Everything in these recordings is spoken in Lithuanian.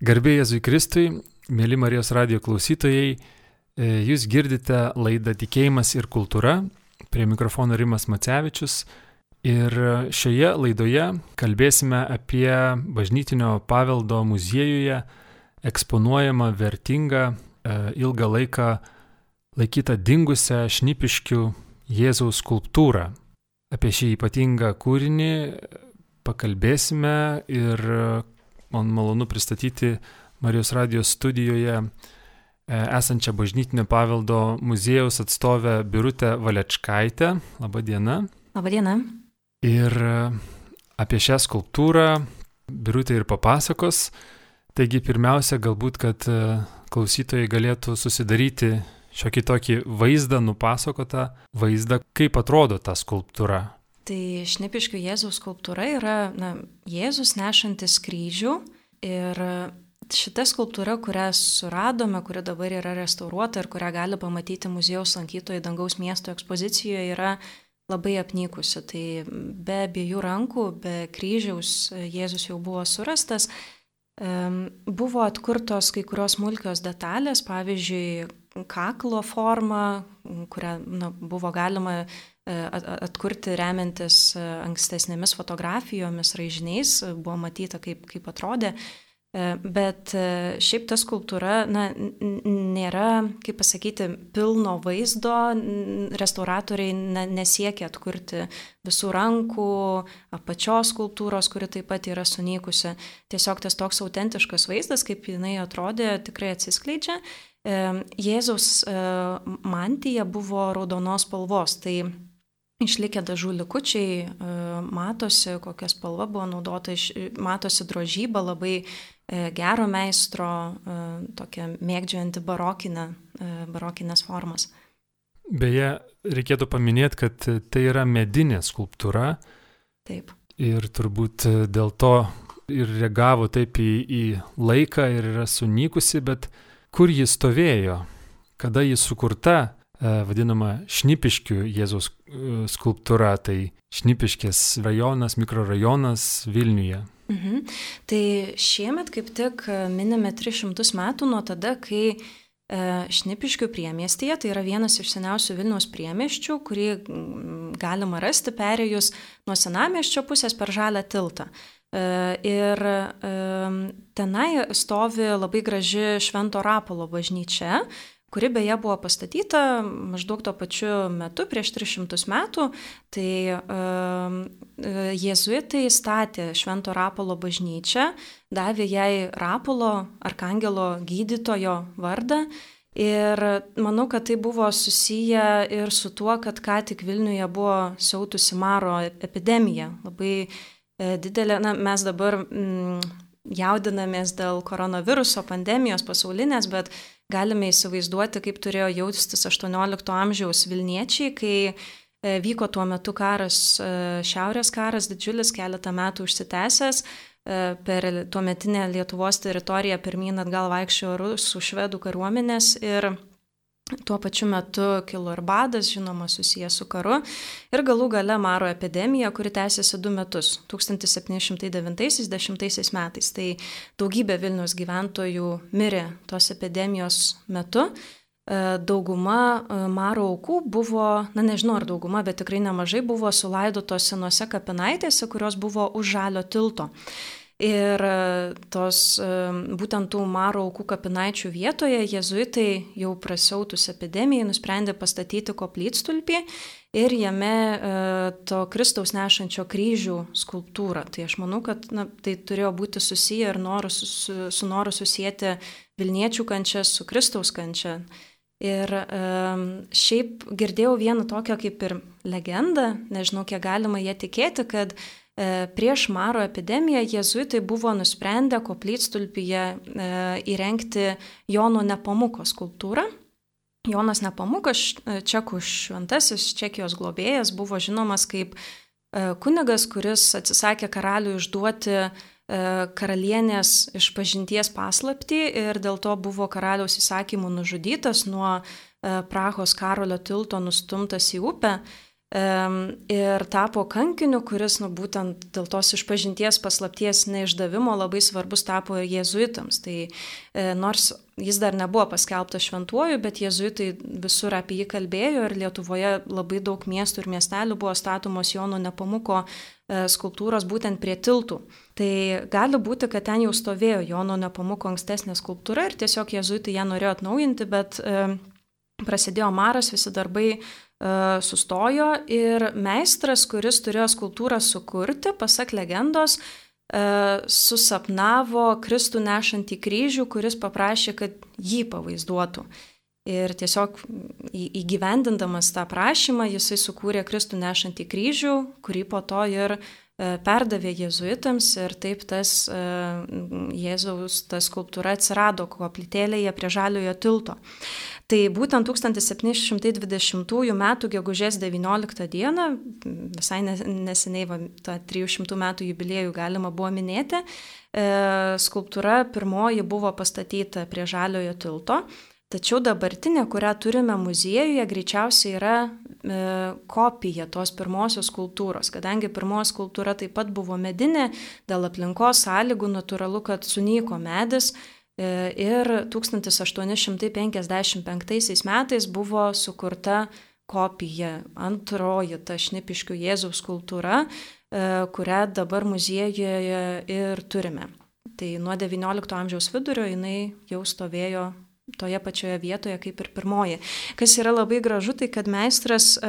Garbė Jėzui Kristui, mėly Marijos radio klausytojai, e, jūs girdite laidą Tikėjimas ir kultūra, prie mikrofono Rimas Macevičius. Ir šioje laidoje kalbėsime apie bažnytinio paveldo muziejuje eksponuojamą vertingą e, ilgą laiką laikytą dingusią šnipiškių Jėzaus skulptūrą. Apie šį ypatingą kūrinį pakalbėsime ir man malonu pristatyti Marijos radijos studijoje e, esančią bažnytinio paveldo muziejaus atstovę Birutę Valečkaitę. Labadiena. Labadiena. Ir e, apie šią skulptūrą Birutė ir papasakos. Taigi pirmiausia, galbūt, kad e, klausytojai galėtų susidaryti šiokį tokį vaizdą, nupasakotą vaizdą, kaip atrodo ta skulptūra. Tai šnipiškių Jėzaus skulptūra yra na, Jėzus nešantis kryžių ir šita skulptūra, kurią suradome, kuri dabar yra restauruota ir kurią gali pamatyti muziejaus lankytojai dangaus miesto ekspozicijoje, yra labai apnykusi. Tai be abiejų rankų, be kryžiaus Jėzus jau buvo surastas. Buvo atkurtos kai kurios smulkios detalės, pavyzdžiui, kaklo forma, kurią na, buvo galima atkurti remiantis e, ankstesnėmis fotografijomis, raižiniais, e, buvo matyta, kaip, kaip atrodė. Bet šiaip ta skulptūra na, nėra, kaip pasakyti, pilno vaizdo, restauratoriai nesiekia atkurti visų rankų, apačios skulptūros, kuri taip pat yra sunykusi. Tiesiog tas toks autentiškas vaizdas, kaip jinai atrodė, tikrai atsiskleidžia. Jėzaus mantija buvo raudonos spalvos, tai Išlikę dažų likučiai, e, matosi, kokia spalva buvo naudota, matosi drožyba labai e, gero meistro, e, tokia mėgdžianti barokinę, barokinės formas. Beje, reikėtų paminėti, kad tai yra medinė skulptūra. Taip. Ir turbūt dėl to ir reagavo taip į, į laiką ir yra sunykusi, bet kur ji stovėjo, kada ji sukurta, vadinama Šnipiškių Jėzaus skulptūra, tai Šnipiškės rajonas, mikrorajonas Vilniuje. Mhm. Tai šiemet kaip tik minime 300 metų nuo tada, kai e, Šnipiškių priemiestyje, tai yra vienas iš seniausių Vilniaus priemieščių, kurį galima rasti perėjus nuo senamieščio pusės per žalę tiltą. Ir tenai stovi labai graži Švento Rapolo bažnyčia, kuri beje buvo pastatyta maždaug tuo pačiu metu, prieš 300 metų. Tai uh, jėzuitai statė Švento Rapolo bažnyčią, davė jai Rapolo, arkangelo gydytojo vardą. Ir manau, kad tai buvo susiję ir su tuo, kad ką tik Vilniuje buvo siautusi Maro epidemija. Labai e, didelė, na, mes dabar mm, jaudinamės dėl koronaviruso pandemijos pasaulinės, bet Galime įsivaizduoti, kaip turėjo jaustis 18 amžiaus Vilniečiai, kai e, vyko tuo metu karas, e, šiaurės karas, didžiulis keletą metų užsitęsęs, e, per tuometinę Lietuvos teritoriją pirmyn atgal vaikščiojo rusų švedų kariuomenės ir Tuo pačiu metu kilo ir badas, žinoma, susijęs su karu, ir galų gale Maro epidemija, kuri tęsiasi du metus - 1709-10 metais. Tai daugybė Vilnius gyventojų mirė tos epidemijos metu. E, dauguma e, Maro aukų buvo, na nežinau ar dauguma, bet tikrai nemažai buvo sulaidotos senose kapinaitėse, kurios buvo už žalio tilto. Ir e, tos e, būtent tų Maro aukų kapinaičių vietoje jezuitai jau prasiautus epidemijai nusprendė pastatyti koplytstulpį ir jame e, to Kristaus nešančio kryžių skulptūrą. Tai aš manau, kad na, tai turėjo būti susiję ir noru, su, su noru susijęti Vilniečių kančią su Kristaus kančia. Ir šiaip girdėjau vieną tokią kaip ir legendą, nežinau, kiek galima ją tikėti, kad uh, prieš Maro epidemiją jėzuitai buvo nusprendę koplytstulpyje e, įrengti Jono Nepamuko skulptūrą. Jonas Nepamukas, e, čekų šventasis, čekijos globėjas, buvo žinomas kaip kunigas, kuris atsisakė karaliui išduoti karalienės išpažinties paslapti ir dėl to buvo karaliaus įsakymų nužudytas nuo Prahos karolio tilto nustumtas į upę. Ir tapo kankiniu, kuris, nu, būtent dėl tos išpažinties paslapties neišdavimo labai svarbus tapo jėzuitams. Tai e, nors jis dar nebuvo paskelbtas šventuoju, bet jėzuitai visur apie jį kalbėjo ir Lietuvoje labai daug miestų ir miestelių buvo statomos Jono Nepamuko e, skulptūros būtent prie tiltų. Tai gali būti, kad ten jau stovėjo Jono Nepamuko ankstesnė skulptūra ir tiesiog jėzuitai ją norėjo atnaujinti, bet e, prasidėjo maras, visi darbai sustojo ir meistras, kuris turėjo skulptūrą sukurti, pasak legendos, e, susapnavo Kristų nešantį kryžių, kuris paprašė, kad jį pavaizduotų. Ir tiesiog įgyvendindamas tą prašymą jisai sukūrė Kristų nešantį kryžių, kurį po to ir E, perdavė jėzuitams ir taip tas e, Jėzaus ta skulptūra atsirado koplytėlėje prie Žaliojo tilto. Tai būtent 1720 m. gegužės 19 d. visai neseniai va, tą 300 metų jubiliejų galima buvo minėti, e, skulptūra pirmoji buvo pastatyta prie Žaliojo tilto. Tačiau dabartinė, kurią turime muziejuje, greičiausiai yra e, kopija tos pirmosios kultūros. Kadangi pirmos kultūra taip pat buvo medinė, dėl aplinkos sąlygų natūralu, kad sunyko medis e, ir 1855 metais buvo sukurta kopija, antroji ta šnipiškių Jėzaus kultūra, e, kurią dabar muziejuje ir turime. Tai nuo XIX amžiaus vidurio jinai jau stovėjo toje pačioje vietoje kaip ir pirmoji. Kas yra labai gražu, tai kad meistras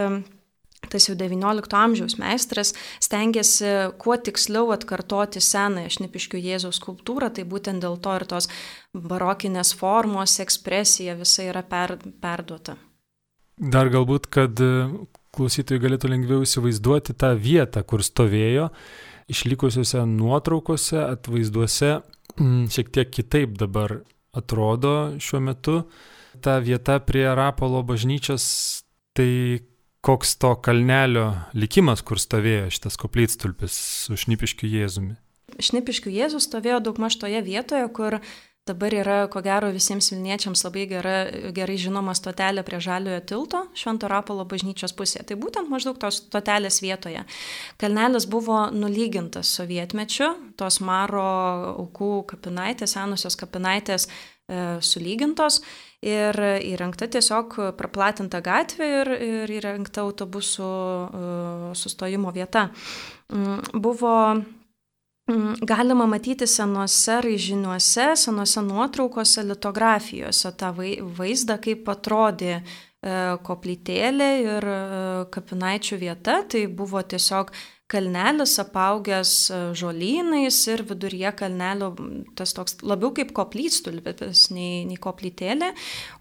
tas jau XIX amžiaus meistras stengiasi kuo tiksliau atkartoti senąją šnipiškių Jėzaus skulptūrą, tai būtent dėl to ir tos barokinės formos, ekspresija visa yra per, perduota. Dar galbūt, kad e, klausytojai galėtų lengviau įsivaizduoti tą vietą, kur stovėjo, išlikusiuose nuotraukose, atvaizduose šiek tiek kitaip dabar atrodo šiuo metu. Ta vieta prie Rapolo bažnyčios, tai koks to kalnelio likimas, kur stovėjo šitas koplytstulpis su Šnipiškiu Jėzumi. Šnipiškių Jėzus stovėjo daugmaž toje vietoje, kur Dabar yra, ko gero, visiems Vilniečiams labai gera, gerai žinoma stotelė prie Žaliojo tilto Švento Rapolo bažnyčios pusėje. Tai būtent maždaug tos stotelės vietoje. Kalnelis buvo nulygintas sovietmečiu, tos Maro aukų kapinaitės, senusios kapinaitės sulygintos ir įrengta tiesiog praplatinta gatvė ir, ir įrengta autobusų e, sustojimo vieta. Mm, buvo Mm, galima matyti senuose raižiniuose, senuose nuotraukose, litografijose tą vaizdą, kaip atrodė e, koplytėlė ir e, kapinaičių vieta. Tai buvo tiesiog kalnelis apaugęs e, žolynais ir viduryje kalnelio tas toks labiau kaip koplytstulpis nei, nei koplytėlė,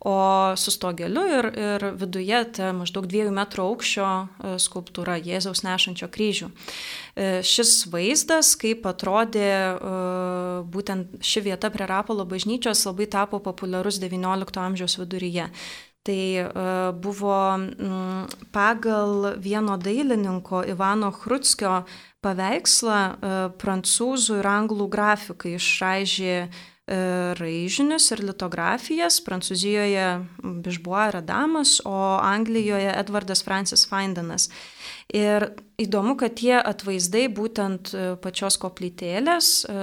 o su stogeliu ir, ir viduje ta maždaug dviejų metrų aukščio e, skulptūra Jėzaus nešančio kryžių. E, šis vaizdas, kaip atrodė būtent ši vieta prie Rapolo bažnyčios, labai tapo populiarus XIX amžiaus viduryje. Tai e, buvo pagal vieno dailininko Ivano Hrutskio paveikslą e, prancūzų ir anglų grafikai išraižė e, raižinius ir litografijas. Prancūzijoje Bižbuo ir Adamas, o Anglijoje Edvardas Francis Feindenas. Ir įdomu, kad tie atvaizdai būtent e, pačios koplytėlės e,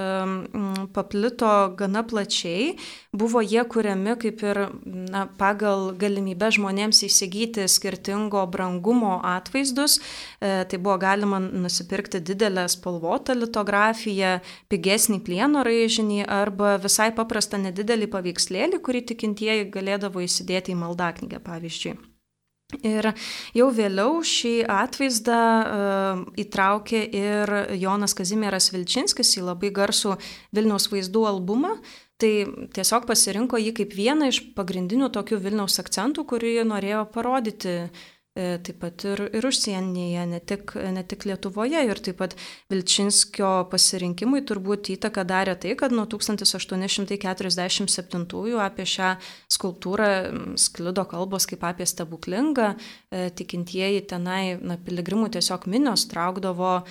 paplito gana plačiai, buvo jie kuriami kaip ir na, pagal galimybę žmonėms įsigyti skirtingo brangumo atvaizdus. E, tai buvo galima nusipirkti didelę spalvotą litografiją, pigesnį plieno raižinį arba visai paprastą nedidelį paveikslėlį, kurį tikintieji galėdavo įsidėti į maldaknygę, pavyzdžiui. Ir jau vėliau šį atvaizdą uh, įtraukė ir Jonas Kazimieras Vilčinskis į labai garsų Vilniaus vaizdų albumą. Tai tiesiog pasirinko jį kaip vieną iš pagrindinių tokių Vilniaus akcentų, kurį norėjo parodyti uh, taip pat ir, ir užsienyje, ne tik, ne tik Lietuvoje. Ir taip pat Vilčinskio pasirinkimui turbūt įtaką darė tai, kad nuo 1847 apie šią skulptūrą sklido kalbos kaip apie stebuklingą, e, tikintieji tenai, na, piligrimų tiesiog minios traukdavo e,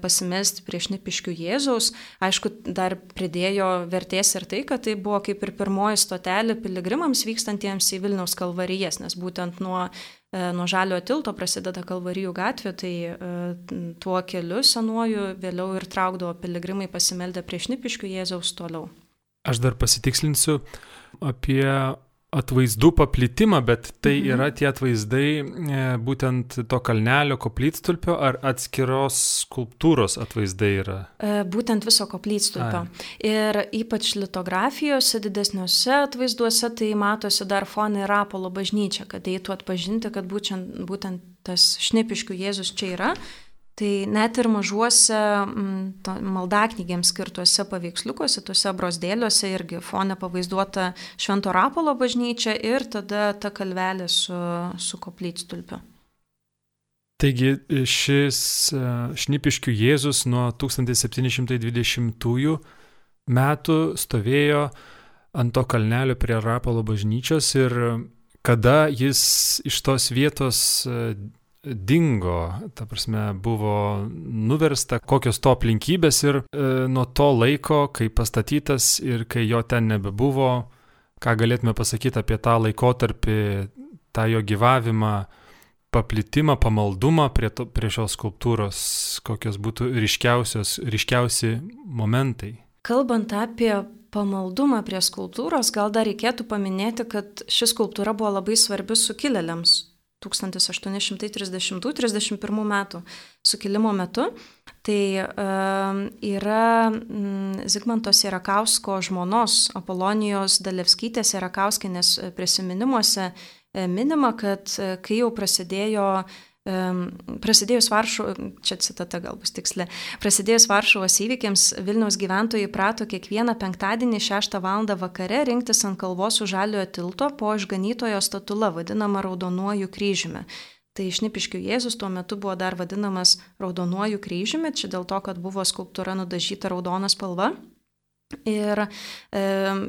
pasimesti prieš Nipiškių Jėzaus. Aišku, dar pridėjo vertės ir tai, kad tai buvo kaip ir pirmoji stotelė piligrimams vykstantiems į Vilniaus kalvarijas, nes būtent nuo nuo Žaliojo tilto prasideda Kalvarijų gatvė, tai tuo keliu senuoju vėliau ir traukdavo piligrimai pasimeldę prie Šnipiškių Jėzaus toliau. Aš dar pasitikslinsiu apie atvaizdų paplitimą, bet tai mhm. yra tie atvaizdai e, būtent to kalnelio koplytstulpio ar atskiros skulptūros atvaizdai yra? E, būtent viso koplytstulpio. Ai. Ir ypač litografijose, didesniuose atvaizduose, tai matosi dar fonai Rapolo bažnyčia, kad eitų atpažinti, kad būtent, būtent tas šnipiškių Jėzus čia yra. Tai net ir mažuose mm, maldaknygėms skirtuose paveiksliukuose, tuose brosdėliuose irgi fone pavaizduota Švento Rapolo bažnyčia ir tada ta kalvelė su, su koplytstulpiu. Taigi šis e, šnipiškių Jėzus nuo 1720 metų stovėjo ant to kalnelio prie Rapolo bažnyčios ir kada jis iš tos vietos e, dingo, ta prasme, buvo nuversta, kokios to aplinkybės ir e, nuo to laiko, kai pastatytas ir kai jo ten nebebuvo, ką galėtume pasakyti apie tą laikotarpį, tą jo gyvavimą, paplitimą, pamaldumą prie, to, prie šios skulptūros, kokios būtų ryškiausi momentai. Kalbant apie pamaldumą prie skulptūros, gal dar reikėtų paminėti, kad ši skulptūra buvo labai svarbi sukilėliams 1830-31 metų sukilimo metu. Tai uh, yra Zigmanto Sirakausko žmonos Apolonijos Dalevskytės Sirakauskinės prisiminimuose minima, kad kai jau prasidėjo Prasidėjus Varšuvos, čia citata gal bus tiksli, prasidėjus Varšuvos įvykiams Vilniaus gyventojai prato kiekvieną penktadienį 6 val. vakare rinktis ant kalvos už žaliojo tilto po išganytojo statula, vadinama raudonuoju kryžiumi. Tai šnipiškių Jėzus tuo metu buvo dar vadinamas raudonuoju kryžiumi, čia dėl to, kad buvo skulptūra nudažyta raudona spalva. Ir e,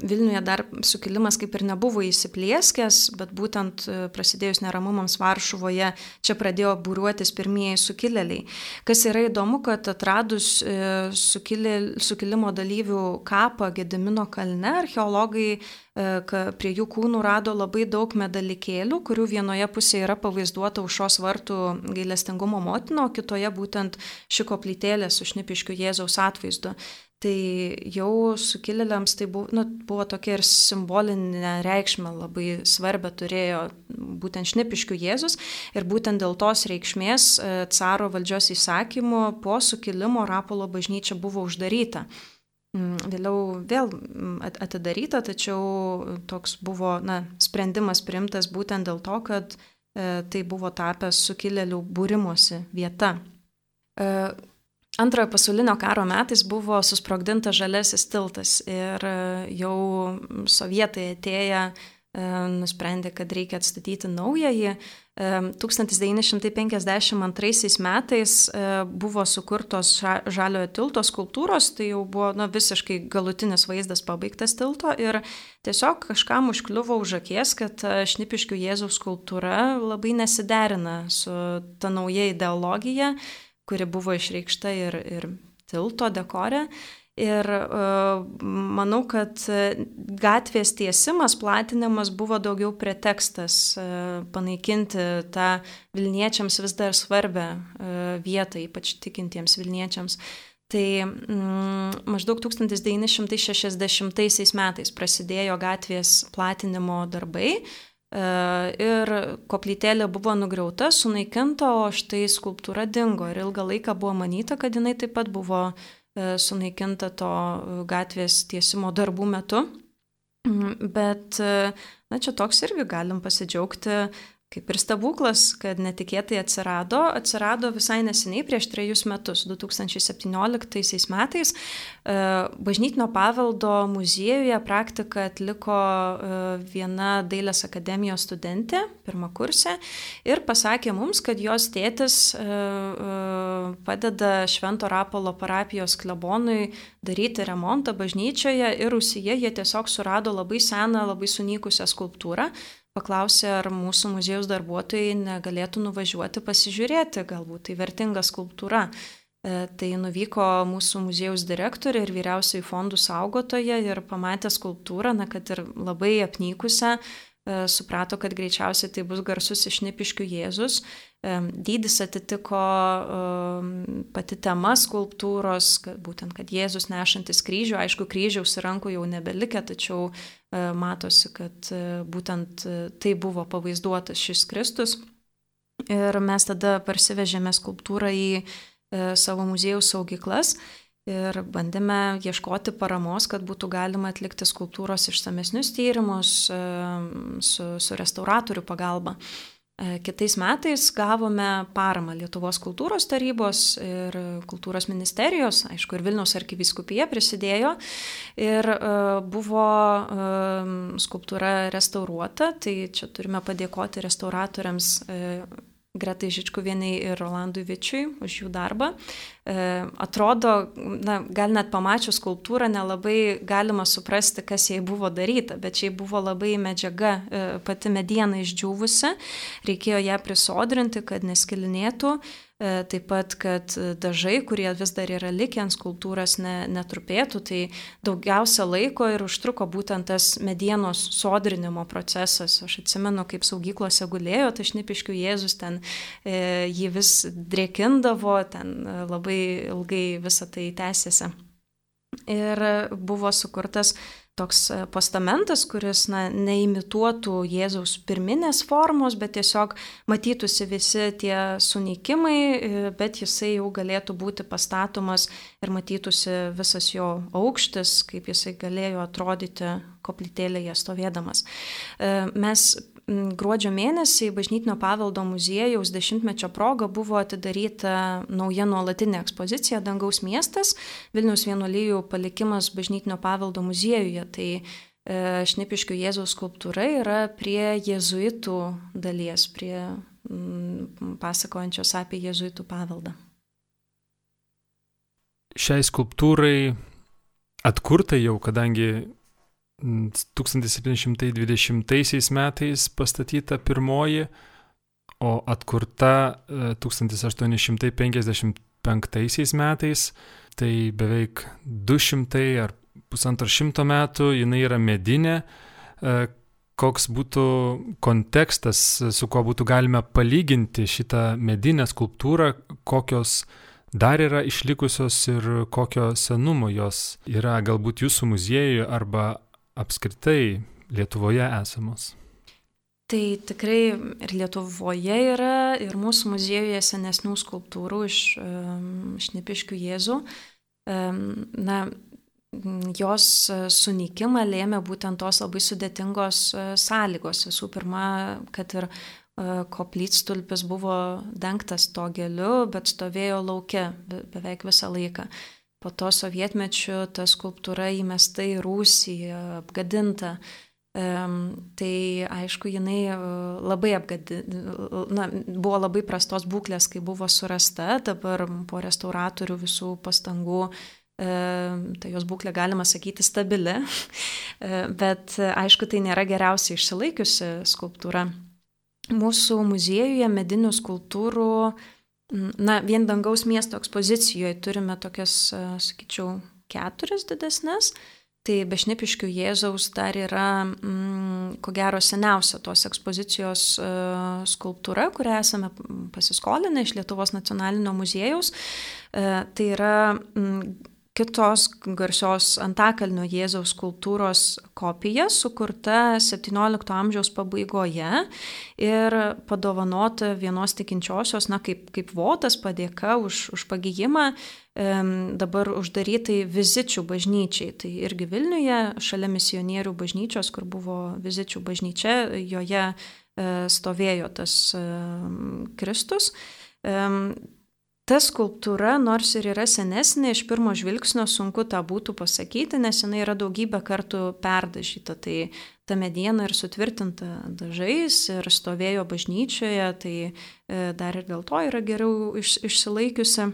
Vilniuje dar sukilimas kaip ir nebuvo įsiplieskęs, bet būtent e, prasidėjus neramumams Varšuvoje čia pradėjo būriuotis pirmieji sukilėliai. Kas yra įdomu, kad atradus e, sukilė, sukilimo dalyvių kapą Gedimino kalne, archeologai e, prie jų kūnų rado labai daug medalikėlių, kurių vienoje pusėje yra pavaizduota užšos vartų gailestingumo motino, kitoje būtent ši koplytėlė su šnipiškiu Jėzaus atvaizdu. Tai jau sukilėliams tai buvo, nu, buvo tokia ir simbolinė reikšmė labai svarbia turėjo būtent šnipiškių Jėzus ir būtent dėl tos reikšmės e, caro valdžios įsakymu po sukilimo Rapolo bažnyčia buvo uždaryta. Mm, vėliau vėl mm, atidaryta, tačiau toks buvo na, sprendimas priimtas būtent dėl to, kad e, tai buvo tapęs sukilėlių būrimosi vieta. E, Antrojo pasaulinio karo metais buvo susprogdintas žalesis tiltas ir e, jau sovietai atėję e, nusprendė, kad reikia atstatyti naująjį. 1952 e, metais buvo sukurtos žaliojo tilto skultūros, tai jau buvo na, visiškai galutinis vaizdas pabaigtas tilto ir tiesiog kažkam užkliuvo už akies, kad šnipiškių Jėzaus skultūra labai nesiderina su ta nauja ideologija kuri buvo išreikšta ir, ir tilto dekore. Ir uh, manau, kad gatvės tiesimas, platinimas buvo daugiau pretekstas uh, panaikinti tą Vilniečiams vis dar svarbę uh, vietą, ypač tikintiems Vilniečiams. Tai mm, maždaug 1960 metais prasidėjo gatvės platinimo darbai, E, ir koplytėlė buvo nugriauta, sunaikinta, o štai skulptūra dingo. Ir ilgą laiką buvo manyta, kad jinai taip pat buvo e, sunaikinta to gatvės tiesimo darbų metu. Mm, bet, e, na, čia toks irgi galim pasidžiaugti kaip ir stebuklas, kad netikėtai atsirado, atsirado visai neseniai prieš trejus metus, 2017 metais. E, Bažnytinio paveldo muziejuje praktiką atliko e, viena Dailės akademijos studentė, pirmą kursę, ir pasakė mums, kad jos tėtis e, padeda Švento Rapolo parapijos klebonui daryti remontą bažnyčioje ir Rusijoje jie tiesiog surado labai seną, labai sunykusią skulptūrą paklausė, ar mūsų muziejaus darbuotojai negalėtų nuvažiuoti pasižiūrėti, galbūt tai vertinga skulptūra. E, tai nuvyko mūsų muziejaus direktorė ir vyriausiai fondų saugotoja ir pamatė skulptūrą, na, kad ir labai apnykusią, suprato, kad greičiausiai tai bus garsus išnipiškių Jėzus. Dydis atitiko pati tema skulptūros, kad būtent, kad Jėzus nešantis kryžių, aišku, kryžiaus rankų jau nebelikę, tačiau matosi, kad būtent tai buvo pavaizduotas šis Kristus. Ir mes tada parsivežėme skulptūrą į savo muziejų saugyklas ir bandėme ieškoti paramos, kad būtų galima atlikti skulptūros išsamesnius tyrimus su, su restauratorių pagalba. E, kitais metais gavome paramą Lietuvos kultūros tarybos ir kultūros ministerijos, aišku, ir Vilniaus arkiviskupija prisidėjo ir e, buvo e, skulptūra restauruota, tai čia turime padėkoti restauratoriams Gretai Žičkuvieniai ir Rolandui Vičiui už jų darbą. E, atrodo, na, gal net pamačius skulptūrą nelabai galima suprasti, kas jai buvo daryta, bet šiai buvo labai medžiaga, e, pati mediena išdžiūvusi, reikėjo ją prisodrinti, kad neskilinėtų. E, taip pat, kad dažai, kurie vis dar yra likę ant skultūros, ne, netrupėtų, tai daugiausia laiko ir užtruko būtent tas medienos sodrinimo procesas. Aš atsimenu, kaip saugyklose gulėjo, tai šnipiškių Jėzus ten e, jį vis drėkindavo, ten e, labai ilgai visą tai tęsėsi. Ir buvo sukurtas toks e, postamentas, kuris na, neimituotų Jėzaus pirminės formos, bet tiesiog matytųsi visi tie sunikimai, e, bet jisai jau galėtų būti pastatomas ir matytųsi visas jo aukštis, kaip jisai galėjo atrodyti koplytėlėje stovėdamas. E, mes gruodžio mėnesį Bažnytinio paveldo muziejaus dešimtmečio proga buvo atidaryta nauja nuolatinė ekspozicija Dangaus miestas, Vilniaus vienuolyjų palikimas Bažnytinio paveldo muziejuje. Tai e, Šnipiškių Jėzaus skulptūra yra prie jėzuitų dalies, prie pasakojančios apie jėzuitų paveldą. Šiai skulptūrai atkurta jau, kadangi 1720 metais pastatyta pirmoji, o atkurta 1855 e, metais, tai beveik 200 ar pusantro šimto metų jinai yra medinė. E, koks būtų kontekstas, su kuo būtų galima palyginti šitą medinę skulptūrą, kokios dar yra išlikusios ir kokio senumo jos yra galbūt jūsų muziejuje arba apskritai Lietuvoje esamos? Tai tikrai ir Lietuvoje yra, ir mūsų muziejuje senesnių skulptūrų iš Šnipiškių Jėzų. Na, jos sunikimą lėmė būtent tos labai sudėtingos uh, sąlygos. Visų pirma, kad ir uh, koplytstulpis buvo dengtas to geliu, bet stovėjo laukia be, beveik visą laiką. Po to sovietmečiu ta skulptūra įmesta į rūsį, apgadinta. Tai aišku, jinai e, labai apgadi, na, buvo labai prastos būklės, kai buvo surasta, dabar po restauratorių visų pastangų um, tai jos būklė galima sakyti stabili, e, bet aišku, tai nėra geriausiai išsilaikiusi skulptūra. Mūsų muziejuje medinių skulptūrų Na, vien dangaus miesto ekspozicijoje turime tokias, e, sakyčiau, keturias didesnės. Tai bešnipiškių Jėzaus dar yra, mm, ko gero, seniausia tos ekspozicijos uh, skulptūra, kurią esame pasiskolinę iš Lietuvos nacionalinio muziejaus. Uh, tai yra mm, kitos garsios Antakalnio Jėzaus kultūros kopija, sukurta XVII amžiaus pabaigoje ir padovanota vienos tikinčiosios, na, kaip, kaip votas padėka už, už pagyjimą, dabar uždarytai vizičių bažnyčiai. Tai irgi Vilniuje, šalia misionierių bažnyčios, kur buvo vizičių bažnyčia, joje e, stovėjo tas Kristus ta skulptūra, nors ir yra senesnė, iš pirmo žvilgsnio sunku tą būtų pasakyti, nes jinai yra daugybę kartų perdažyta. Tai ta mediena ir sutvirtinta dažais ir stovėjo bažnyčioje, tai e, dar ir dėl to yra geriau iš, išsilaikiusi.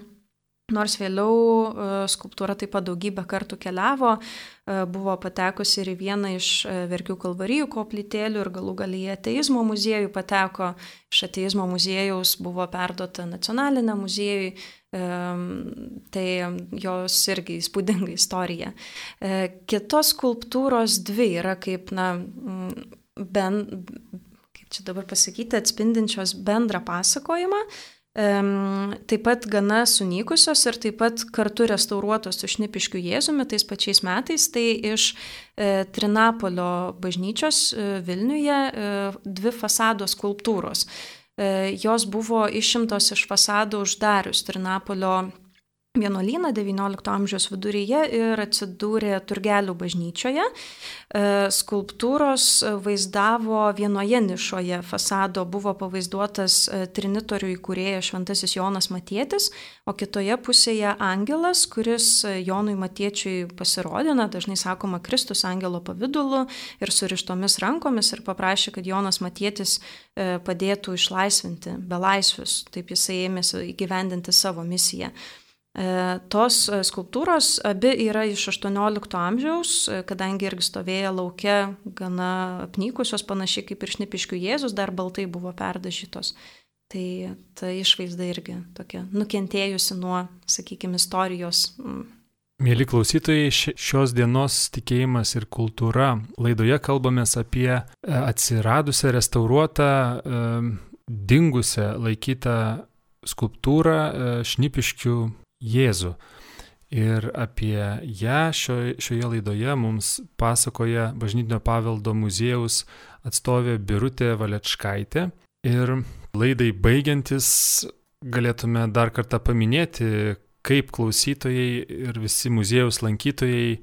Nors vėliau e, skulptūra taip pat daugybę kartų keliavo, e, buvo patekusi ir į vieną iš e, Verkių kalvarijų koplytėlių ir galų galį į ateizmo muziejų pateko, iš ateizmo muziejaus buvo perduota nacionaliniam muziejui, tai jos irgi įspūdinga istorija. Kitos skulptūros dvi yra kaip, na, ben, kaip čia dabar pasakyti, atspindinčios bendrą pasakojimą, taip pat gana sunykusios ir taip pat kartu restauruotos su šnipiškių Jėzumi tais pačiais metais, tai iš e, Trinapolio bažnyčios e, Vilniuje e, dvi fasado skulptūros. Jos buvo išimtos iš fasadų uždarius Trinapolio vienuolyną XIX amžiaus viduryje ir atsidūrė Turgelių bažnyčioje. E, skulptūros vaizdavo vienoje nišoje fasado buvo pavaizduotas e, trinitorių įkūrėjas Šventasis Jonas Matėtis, o kitoje pusėje angelas, kuris Jonui Matiečiui pasirodė, na, dažnai sakoma, Kristus angelo pavydalu ir surištomis rankomis ir paprašė, kad Jonas Matėtis e, padėtų išlaisvinti belaisvius, taip jisai ėmėsi įgyvendinti savo misiją. E, tos e, skulptūros abi yra iš 18 amžiaus, e, kadangi irgi stovėjo laukia gana apnykusios, panašiai kaip ir šnipiškių Jėzus, dar baltai buvo perdažytos. Tai ta išvaizda irgi tokia nukentėjusi nuo, sakykime, istorijos. Mėly klausytojai, šios dienos tikėjimas ir kultūra laidoje kalbame apie atsiradusią, restauruotą, dingusią laikytą skulptūrą šnipiškių Jėzų. Ir apie ją šio, šioje laidoje mums pasakoja Bažnytinio paveldo muziejaus atstovė Birutė Valečkaitė. Ir laidai baigiantis galėtume dar kartą paminėti, kaip klausytojai ir visi muziejaus lankytojai,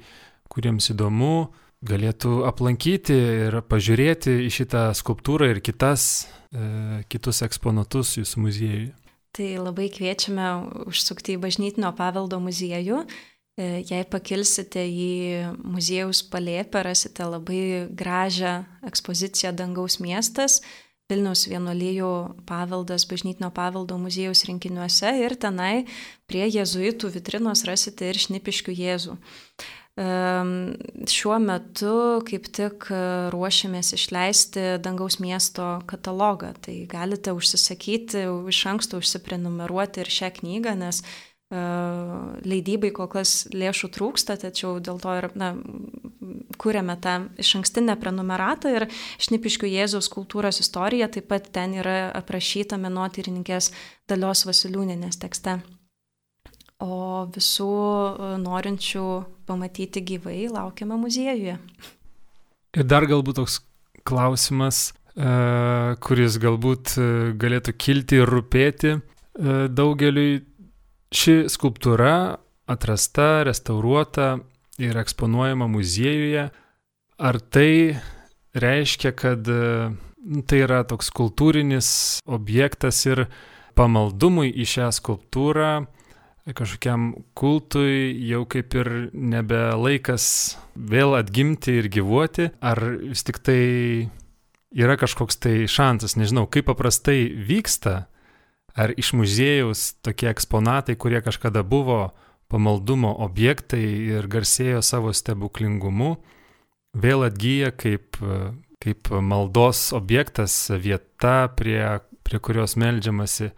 kuriems įdomu, galėtų aplankyti ir pažiūrėti į šitą skulptūrą ir kitas, e, kitus eksponatus jūsų muziejuje. Tai labai kviečiame užsukti į bažnytinio paveldo muziejų. E, jei pakilsite į muziejaus palėpę, rasite labai gražią ekspoziciją Dangaus miestas, Vilniaus vienuolyjų paveldas bažnytinio paveldo muziejaus rinkiniuose ir tenai prie jėzuitų vitrinos rasite ir šnipiškių jėzų. Šiuo metu kaip tik e, ruošiamės išleisti Dangaus miesto katalogą, tai galite užsisakyti, iš anksto užsiprenumeruoti ir šią knygą, nes e, leidybai kol kas lėšų trūksta, tačiau dėl to ir na, kūrėme tą iš ankstinę prenumeratą ir Šnipiškių Jėzaus kultūros istorija taip pat ten yra aprašyta menotyrininkės Dalios Vasiliūninės tekste o visų e, norinčių pamatyti gyvai laukiame muziejuje. Ir dar galbūt toks klausimas, e, kuris galbūt e, galėtų kilti ir rūpėti daugeliui. Ši skulptūra atrasta, restauruota ir eksponuojama muziejuje. Ar tai reiškia, kad tai yra toks kultūrinis objektas ir pamaldumui į šią skulptūrą kažkokiam kultui jau kaip ir nebe laikas vėl atgimti ir gyvuoti, ar vis tik tai yra kažkoks tai šansas, nežinau, kaip paprastai vyksta, ar iš muziejaus tokie eksponatai, kurie kažkada buvo pamaldumo objektai ir garsėjo savo stebuklingumu, vėl atgyja kaip, kaip maldos objektas, vieta, prie, prie kurios melžiamasi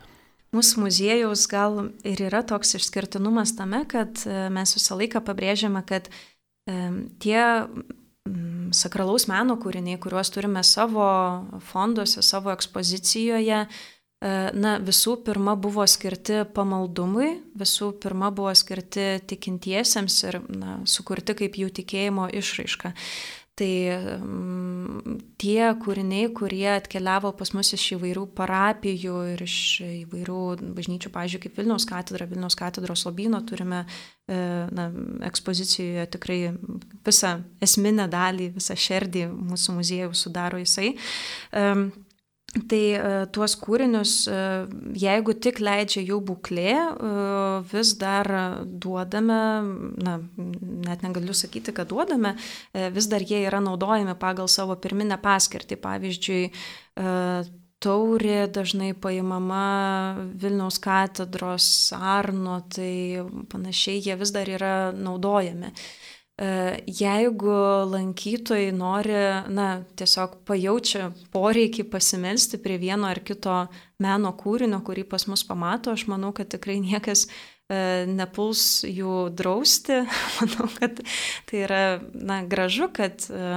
Mūsų muziejaus gal ir yra toks išskirtinumas tame, kad e, mes visą laiką pabrėžiame, kad e, tie sakralaus meno kūriniai, kuriuos turime savo fonduose, savo ekspozicijoje, e, na, visų pirma buvo skirti pamaldumui, visų pirma buvo skirti tikintiesiems ir na, sukurti kaip jų tikėjimo išraiška. Tai um, tie kūriniai, kurie atkeliavo pas mus iš įvairių parapijų ir iš įvairių bažnyčių, pavyzdžiui, kaip Vilniaus katedra, Vilniaus katedros lobino, turime e, na, ekspozicijoje tikrai visą esminę dalį, visą šerdį mūsų muziejų sudaro jisai. Um, Tai e, tuos kūrinius, e, jeigu tik leidžia jų būklė, e, vis dar duodame, na, net negaliu sakyti, kad duodame, vis dar jie yra naudojami pagal savo pirminę paskirtį. Pavyzdžiui, taurė dažnai paimama Vilniaus katedros Arno, tai panašiai jie vis dar yra naudojami. E, jeigu lankytojai nori, na, tiesiog pajaučia poreikį pasimelsti prie vieno ar kito meno kūrinio, kurį pas mus pamato, aš manau, kad tikrai niekas e, nepuls jų drausti. manau, kad tai yra, na, gražu, kad e,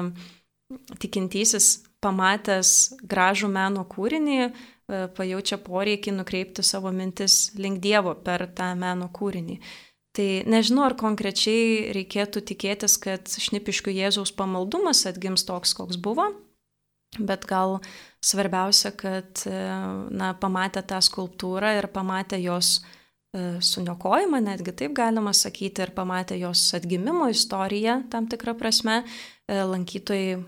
tikintysis pamatęs gražų meno kūrinį, pajaučia poreikį nukreipti savo mintis link Dievo per tą meno kūrinį. Tai nežinau, ar konkrečiai reikėtų tikėtis, kad šnipiškių Jėzaus pamaldumas atgims toks, koks buvo, bet gal svarbiausia, kad e, na, pamatę tą skulptūrą ir pamatę jos e, suniokojimą, netgi taip galima sakyti, ir pamatę jos atgimimo istoriją tam tikrą prasme, lankytojai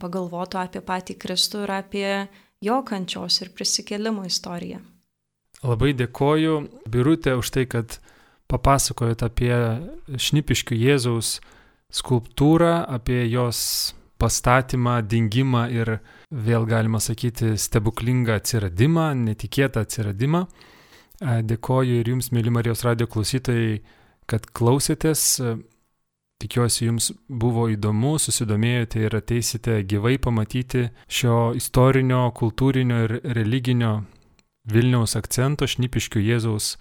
pagalvotų apie patį Kristų ir apie jo kančios ir prisikėlimo istoriją. Labai dėkoju, Birutė, už tai, kad papasakojot apie šnipiškių Jėzaus skulptūrą, apie jos pastatymą, dingimą ir vėl galima sakyti stebuklingą atsiradimą, netikėtą atsiradimą. Dėkoju ir jums, mėly Marijos radio klausytojai, kad klausėtės. Tikiuosi jums buvo įdomu, susidomėjote ir ateisite gyvai pamatyti šio istorinio, kultūrinio ir religinio Vilniaus akcento šnipiškių Jėzaus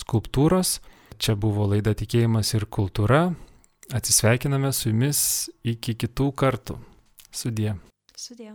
skulptūros. Čia buvo laida Tikėjimas ir kultūra. Atsisveikiname su jumis iki kitų kartų. Sudie. Sudie.